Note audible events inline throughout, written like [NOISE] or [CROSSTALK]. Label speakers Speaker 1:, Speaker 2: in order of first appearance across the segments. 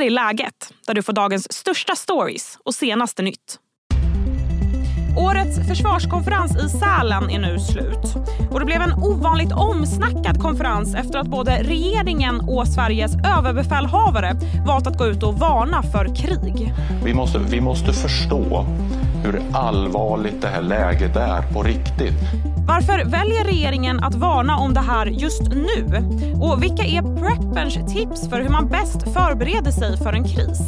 Speaker 1: här är läget, där du får dagens största stories och senaste nytt. Årets försvarskonferens i Sälen är nu slut. Och det blev en ovanligt omsnackad konferens efter att både regeringen och Sveriges överbefälhavare valt att gå ut och varna för krig.
Speaker 2: Vi måste, vi måste förstå hur allvarligt det här läget är på riktigt.
Speaker 1: Varför väljer regeringen att varna om det här just nu? Och vilka är prepperns tips för hur man bäst förbereder sig för en kris?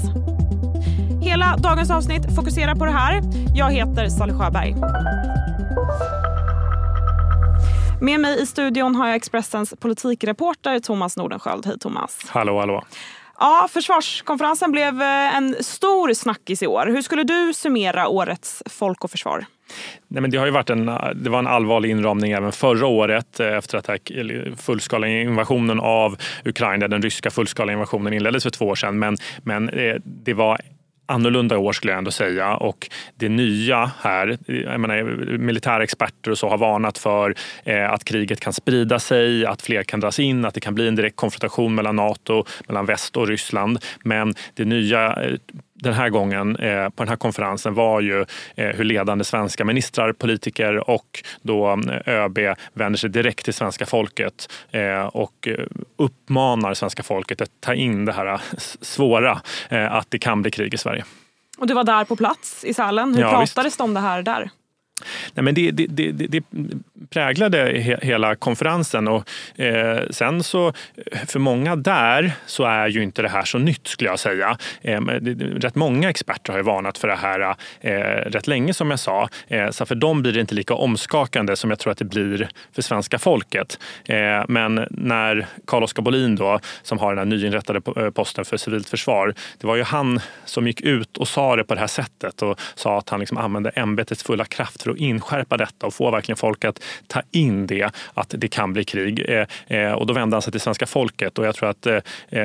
Speaker 1: Hela dagens avsnitt fokuserar på det här. Jag heter Sally Sjöberg. Med mig i studion har jag Expressens politikreporter Thomas Nordenskjöld. Hej Thomas.
Speaker 3: Hallå, hallå.
Speaker 1: Ja, försvarskonferensen blev eh, en stor snackis i år. Hur skulle du summera årets Folk och Försvar?
Speaker 3: Nej, men det, har ju varit en, det var en allvarlig inramning även förra året eh, efter att fullskaliga invasionen av Ukraina, den ryska fullskaliga invasionen inleddes för två år sedan. Men, men eh, det var annorlunda år skulle jag ändå säga. Och det nya här, jag menar, militära experter och så har varnat för eh, att kriget kan sprida sig, att fler kan dras in, att det kan bli en direkt konfrontation mellan Nato, mellan väst och Ryssland. Men det nya eh, den här gången eh, på den här konferensen var ju eh, hur ledande svenska ministrar, politiker och då eh, ÖB vänder sig direkt till svenska folket eh, och eh, uppmanar svenska folket att ta in det här eh, svåra att det kan bli krig i Sverige.
Speaker 1: Och du var där på plats i Sälen. Hur ja, pratades visst. det om det här där?
Speaker 3: Nej, men det, det, det, det präglade he, hela konferensen och eh, sen så eh, för många där så är ju inte det här så nytt skulle jag säga. Eh, rätt många experter har ju varnat för det här eh, rätt länge som jag sa. Eh, så för dem blir det inte lika omskakande som jag tror att det blir för svenska folket. Eh, men när Carl-Oskar Bolin då, som har den här nyinrättade eh, posten för civilt försvar, det var ju han som gick ut och sa det på det här sättet och sa att han liksom använde ämbetets fulla kraft för att inskärpa detta och få verkligen folk att ta in det, att det kan bli krig. Eh, eh, och då vände han sig till svenska folket och jag tror att eh,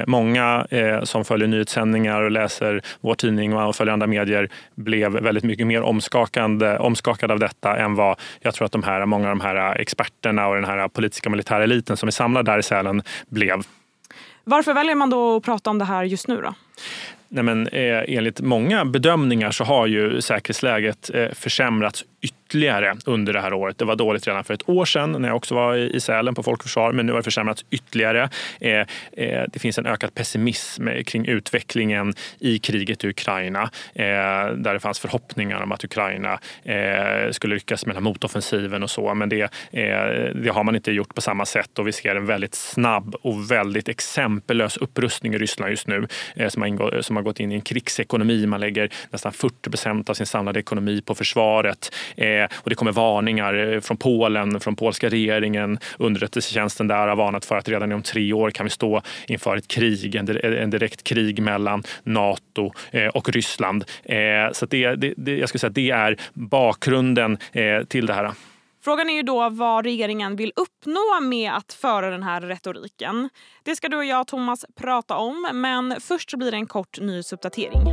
Speaker 3: många som följer nyhetssändningar och läser vår tidning och följer andra medier blev väldigt mycket mer omskakande, omskakade av detta än vad jag tror att de här, många av de här experterna och den här politiska militära eliten som är samlad där i Sälen blev.
Speaker 1: Varför väljer man då att prata om det här just nu? då?
Speaker 3: Nej, men, eh, enligt många bedömningar så har ju säkerhetsläget eh, försämrats ytterligare under det här året. Det var dåligt redan för ett år sedan när jag också var i Sälen på Folkförsvar men nu har det försämrats ytterligare. Eh, eh, det finns en ökad pessimism eh, kring utvecklingen i kriget i Ukraina eh, där det fanns förhoppningar om att Ukraina eh, skulle lyckas med den här motoffensiven och så men det, eh, det har man inte gjort på samma sätt och vi ser en väldigt snabb och väldigt exempellös upprustning i Ryssland just nu som har, som har gått in i en krigsekonomi. Man lägger nästan 40 procent av sin samlade ekonomi på försvaret. Eh, och det kommer varningar eh, från Polen, från polska regeringen. Underrättelsetjänsten där har varnat för att redan om tre år kan vi stå inför ett krig, en direkt krig mellan Nato eh, och Ryssland. Eh, så det, det, jag skulle säga det är bakgrunden till det här.
Speaker 1: Frågan är ju då vad regeringen vill uppnå med att föra den här retoriken. Det ska du och jag, Thomas, prata om. Men först blir det en kort nyhetsuppdatering.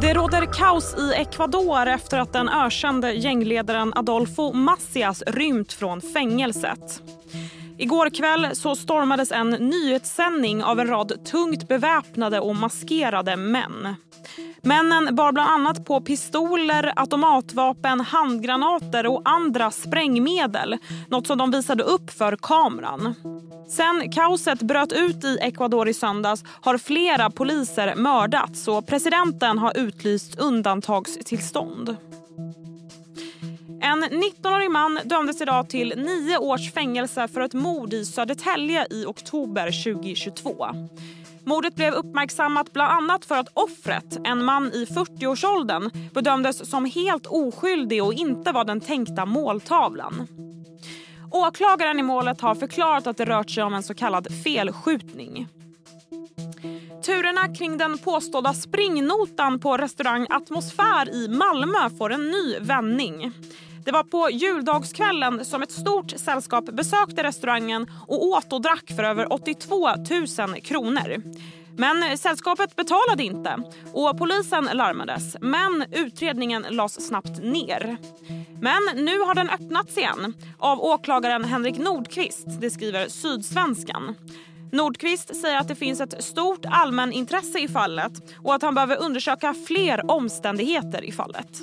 Speaker 1: Det råder kaos i Ecuador efter att den ökände gängledaren Adolfo Macias rymt från fängelset. Igår kväll så stormades en nyhetssändning av en rad tungt beväpnade och maskerade män. Männen bar bland annat på pistoler, automatvapen, handgranater och andra sprängmedel. Något som de visade upp för kameran. Sen kaoset bröt ut i Ecuador i söndags har flera poliser mördats och presidenten har utlyst undantagstillstånd. En 19-årig man dömdes idag till nio års fängelse för ett mord i Södertälje i oktober 2022. Mordet blev uppmärksammat bland annat för att offret, en man i 40-årsåldern bedömdes som helt oskyldig och inte var den tänkta måltavlan. Åklagaren i målet har förklarat att det rört sig om en så kallad felskjutning. Turerna kring den påstådda springnotan på restaurang Atmosfär i Malmö får en ny vändning. Det var på juldagskvällen som ett stort sällskap besökte restaurangen och åt och drack för över 82 000 kronor. Men sällskapet betalade inte och polisen larmades. Men utredningen lades snabbt ner. Men nu har den öppnats igen av åklagaren Henrik Nordqvist, det skriver Sydsvenskan. Nordqvist säger att det finns ett stort allmänintresse i fallet och att han behöver undersöka fler omständigheter i fallet.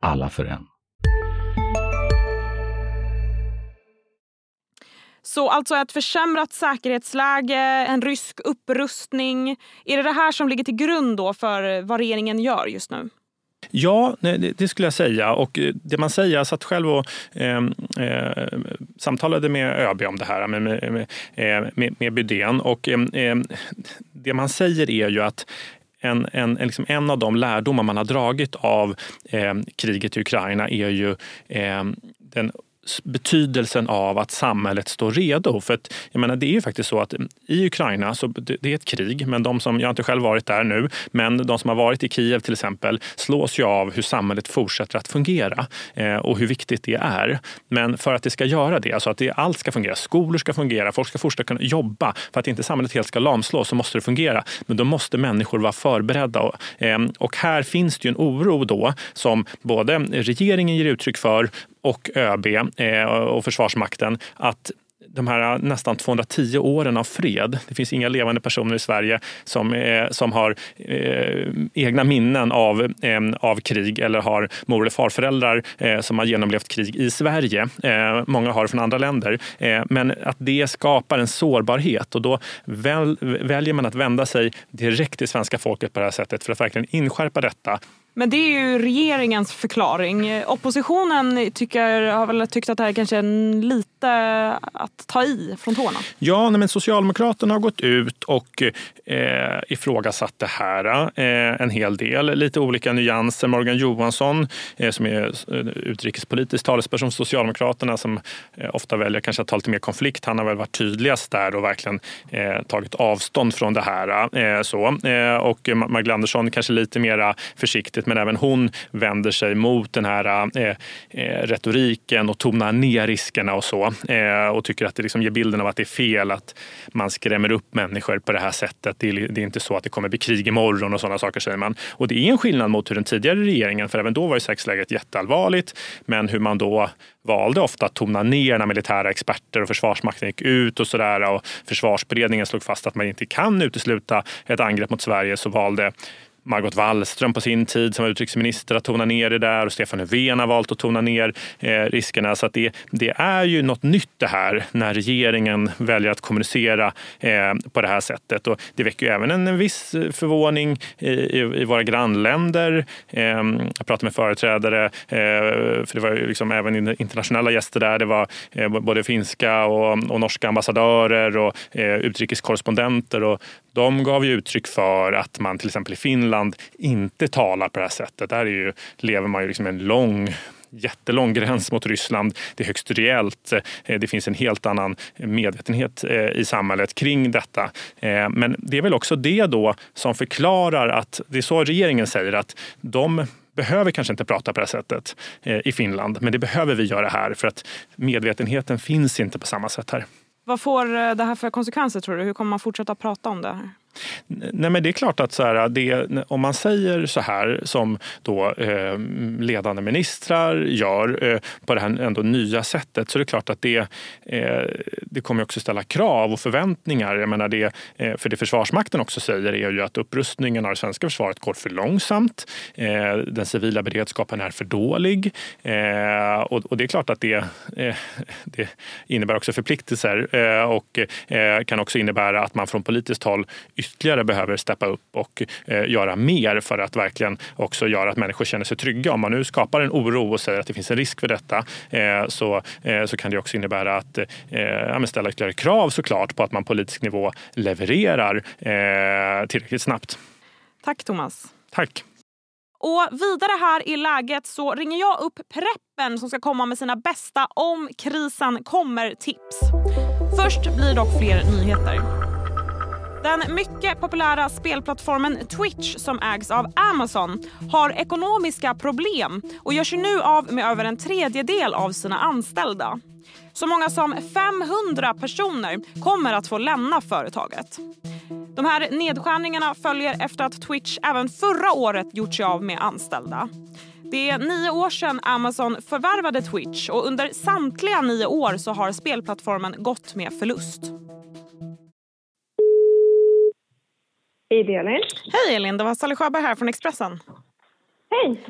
Speaker 4: alla för en.
Speaker 1: Så alltså ett försämrat säkerhetsläge, en rysk upprustning. Är det det här som ligger till grund då för vad regeringen gör just nu?
Speaker 3: Ja, det skulle jag säga. Och det man säger, jag satt själv och eh, eh, samtalade med ÖB om det här, med, med, med, med Bydén. Och eh, det man säger är ju att en, en, liksom en av de lärdomar man har dragit av eh, kriget i Ukraina är ju eh, den betydelsen av att samhället står redo. För att, jag menar, det är ju faktiskt så att i Ukraina, så det är ett krig, men de som, jag har inte själv varit där nu, men de som har varit i Kiev till exempel slås ju av hur samhället fortsätter att fungera eh, och hur viktigt det är. Men för att det ska göra det, alltså att det, allt ska fungera, skolor ska fungera, folk ska fortsätta kunna jobba, för att inte samhället helt ska lamslås så måste det fungera. Men då måste människor vara förberedda. Och, eh, och här finns det ju en oro då som både regeringen ger uttryck för och ÖB eh, och Försvarsmakten att de här eh, nästan 210 åren av fred. Det finns inga levande personer i Sverige som, eh, som har eh, egna minnen av, eh, av krig eller har mor eller farföräldrar eh, som har genomlevt krig i Sverige. Eh, många har det från andra länder. Eh, men att det skapar en sårbarhet och då väl, väljer man att vända sig direkt till svenska folket på det här sättet för att verkligen inskärpa detta
Speaker 1: men det är ju regeringens förklaring. Oppositionen tycker, har väl tyckt att det här kanske är lite att ta i från tårna.
Speaker 3: Ja, men Socialdemokraterna har gått ut och eh, ifrågasatt det här eh, en hel del. Lite olika nyanser. Morgan Johansson eh, som är eh, utrikespolitisk talesperson för Socialdemokraterna som eh, ofta väljer kanske att ta lite mer konflikt. Han har väl varit tydligast där och verkligen eh, tagit avstånd från det här. Eh, så. Eh, och Magdalena Andersson kanske lite mer försiktigt men även hon vänder sig mot den här eh, eh, retoriken och tonar ner riskerna och så. Eh, och tycker att det liksom ger bilden av att det är fel att man skrämmer upp människor på det här sättet. Det är, det är inte så att det kommer bli krig imorgon och sådana saker säger man. Och det är en skillnad mot hur den tidigare regeringen, för även då var ju säkerhetsläget jätteallvarligt, men hur man då valde ofta att tona ner när militära experter och Försvarsmakten gick ut och sådär och försvarsberedningen slog fast att man inte kan utesluta ett angrepp mot Sverige så valde Margot Wallström på sin tid som utrikesminister att tona ner det där och Stefan Löfven har valt att tona ner eh, riskerna. Så det, det, är ju något nytt det här när regeringen väljer att kommunicera eh, på det här sättet. Och det väcker ju även en viss förvåning i, i, i våra grannländer. Eh, jag pratade med företrädare, eh, för det var ju liksom även internationella gäster där. Det var eh, både finska och, och norska ambassadörer och eh, utrikeskorrespondenter och de gav ju uttryck för att man till exempel i Finland inte talar på det här sättet. Där är ju, lever man ju liksom en lång jättelång gräns mot Ryssland. Det är högst reellt. Eh, det finns en helt annan medvetenhet eh, i samhället kring detta. Eh, men det är väl också det då som förklarar att det är så regeringen säger att de behöver kanske inte prata på det här sättet i Finland, men det behöver vi göra här för att medvetenheten finns inte på samma sätt här.
Speaker 1: Vad får eh, det här för konsekvenser tror du? Hur kommer man fortsätta prata om det här?
Speaker 3: Nej, men det är klart att så här, det, om man säger så här som då, eh, ledande ministrar gör eh, på det här ändå nya sättet så är det klart att det, eh, det kommer också ställa krav och förväntningar. Jag menar det, eh, för det Försvarsmakten också säger är ju att upprustningen av det svenska försvaret går för långsamt. Eh, den civila beredskapen är för dålig. Eh, och, och, det är klart att det, eh, det innebär också förpliktelser eh, och eh, kan också innebära att man från politiskt håll ytterligare behöver steppa upp och eh, göra mer för att verkligen också göra att människor känner sig trygga. Om man nu skapar en oro och säger att det finns en risk för detta eh, så, eh, så kan det också innebära att eh, ställa ytterligare krav såklart på att man på politisk nivå levererar tillräckligt snabbt.
Speaker 1: Tack Thomas.
Speaker 3: Tack.
Speaker 1: Och vidare här i läget så ringer jag upp Preppen som ska komma med sina bästa om krisen kommer-tips. Först blir dock fler nyheter. Den mycket populära spelplattformen Twitch som ägs av Amazon har ekonomiska problem och gör sig nu av med över en tredjedel av sina anställda. Så många som 500 personer kommer att få lämna företaget. De här nedskärningarna följer efter att Twitch även förra året gjort sig av med anställda. Det är nio år sedan Amazon förvärvade Twitch och under samtliga nio år så har spelplattformen gått med förlust.
Speaker 5: Hej, det är Elin.
Speaker 1: Hej Elin, det var Sally Sjöberg här från Expressen.
Speaker 5: Hej.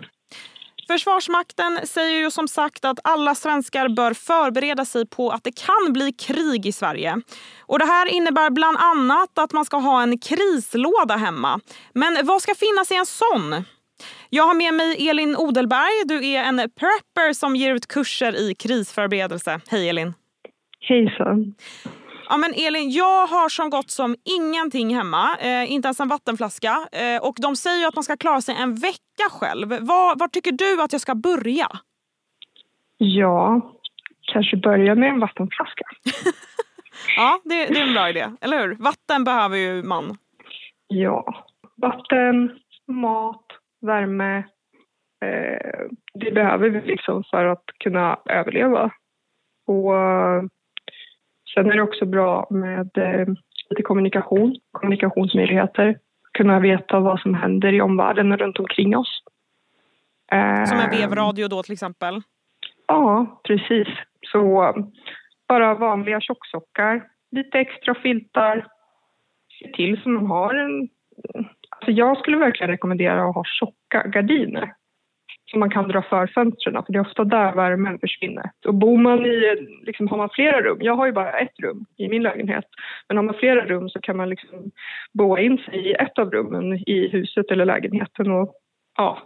Speaker 1: Försvarsmakten säger ju som sagt att alla svenskar bör förbereda sig på att det kan bli krig i Sverige. Och Det här innebär bland annat att man ska ha en krislåda hemma. Men vad ska finnas i en sån? Jag har med mig Elin Odelberg. Du är en prepper som ger ut kurser i krisförberedelse. Hej Elin!
Speaker 5: Hejsan!
Speaker 1: Ja, men Elin, jag har som gott som ingenting hemma, eh, inte ens en vattenflaska. Eh, och De säger att man ska klara sig en vecka själv. Var, var tycker du att jag ska börja?
Speaker 5: Ja, kanske börja med en vattenflaska. [LAUGHS]
Speaker 1: ja, det, det, är en bra idé. Eller hur? Vatten behöver ju man.
Speaker 5: Ja, vatten, mat, värme. Eh, det behöver vi liksom för att kunna överleva. Och Sen är det också bra med eh, lite kommunikation, kommunikationsmöjligheter. Kunna veta vad som händer i omvärlden och runt omkring oss.
Speaker 1: Som en vevradio då till exempel?
Speaker 5: Ja, precis. Så bara vanliga tjocksockar, lite extra filtar. Se till så man har en... Alltså jag skulle verkligen rekommendera att ha tjocka gardiner som man kan dra för fönstren för det är ofta där värmen försvinner. Och bor man i, liksom, har man flera rum, jag har ju bara ett rum i min lägenhet, men har man flera rum så kan man liksom boa in sig i ett av rummen i huset eller lägenheten och ja,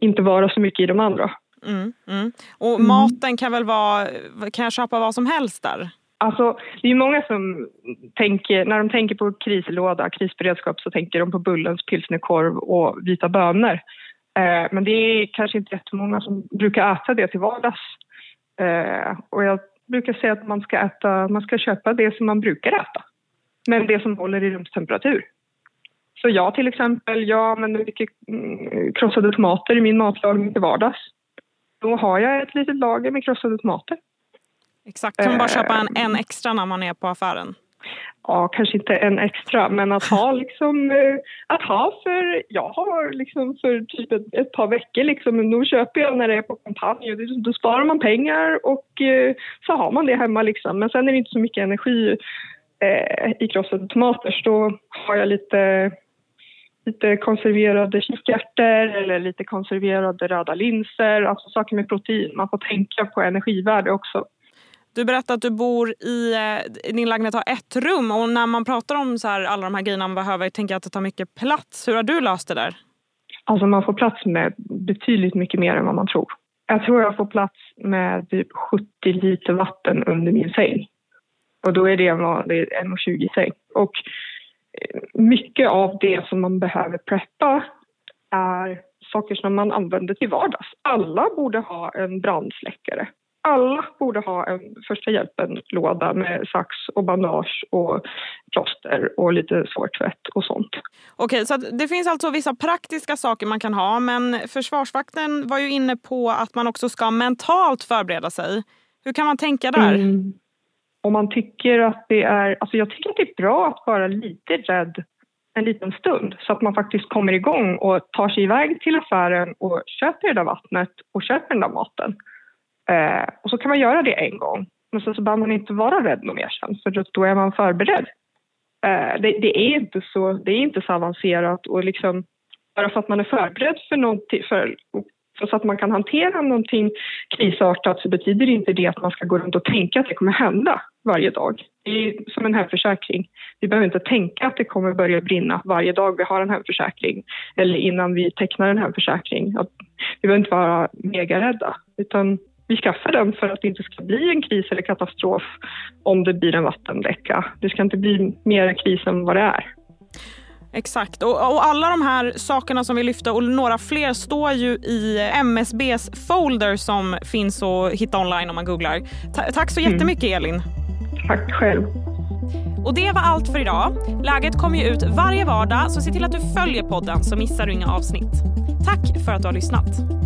Speaker 5: inte vara så mycket i de andra.
Speaker 1: Mm, mm. Och mm. maten kan väl vara, kan jag köpa vad som helst där?
Speaker 5: Alltså, det är många som tänker, när de tänker på krislåda, krisberedskap så tänker de på Bullens pilsnerkorv och vita bönor. Eh, men det är kanske inte jättemånga som brukar äta det till vardags. Eh, och jag brukar säga att man ska, äta, man ska köpa det som man brukar äta, men det som håller i rumstemperatur. Så jag till exempel, jag använder mycket mm, krossade tomater i min matlagning till vardags. Då har jag ett litet lager med krossade tomater.
Speaker 1: Exakt, kan man bara köpa en, en extra när man är på affären?
Speaker 5: Ja, kanske inte en extra, men att ha [LAUGHS] liksom, eh, att ha för, jag har liksom för typ ett, ett par veckor liksom, då köper jag när det är på kampanj då sparar man pengar och eh, så har man det hemma liksom. Men sen är det inte så mycket energi eh, i krossade tomater så då har jag lite lite konserverade kikärtor eller lite konserverade röda linser, alltså saker med protein. Man får tänka på energivärde också.
Speaker 1: Du berättade att du bor i, eh, din lägenhet har ett rum och när man pratar om så här, alla de här grejerna man behöver tänker jag att det tar mycket plats. Hur har du löst det där?
Speaker 5: Alltså man får plats med betydligt mycket mer än vad man tror. Jag tror jag får plats med typ 70 liter vatten under min säng. Och då är det en, vanlig 1,20 säng. Och eh, mycket av det som man behöver preppa är saker som man använder till vardags. Alla borde ha en brandsläckare alla borde ha en första hjälpen-låda med sax och bandage och plåster och lite sårtvätt och sånt.
Speaker 1: Okej, så det finns alltså vissa praktiska saker man kan ha men Försvarsvakten var ju inne på att man också ska mentalt förbereda sig. Hur kan man tänka där? Mm.
Speaker 5: Om man tycker att det är... Alltså jag tycker att det är bra att vara lite rädd en liten stund så att man faktiskt kommer igång och tar sig iväg till affären och köper det där vattnet och köper den där maten. Eh, och så kan man göra det en gång. Men sen så behöver man inte vara rädd något mer sen, för då är man förberedd. Eh, det, det, är inte så, det är inte så avancerat och liksom bara för att man är förberedd för någonting, för, för så att man kan hantera någonting krisartat så betyder inte det att man ska gå runt och tänka att det kommer hända varje dag. Det är som en hemförsäkring. Vi behöver inte tänka att det kommer börja brinna varje dag vi har en hemförsäkring eller innan vi tecknar en hemförsäkring. vi behöver inte vara megarädda utan vi skaffar den för att det inte ska bli en kris eller katastrof om det blir en vattenläcka. Det ska inte bli mer kris än vad det är.
Speaker 1: Exakt. Och, och, alla de här sakerna som vi lyfte och några fler står ju i MSBs folder som finns att hitta online om man googlar. Ta tack så mm. jättemycket mm. Elin.
Speaker 5: Tack själv.
Speaker 1: Och det var allt för idag. Läget kommer ju ut varje vardag så se till att du följer podden så missar du inga avsnitt. Tack för att du har lyssnat.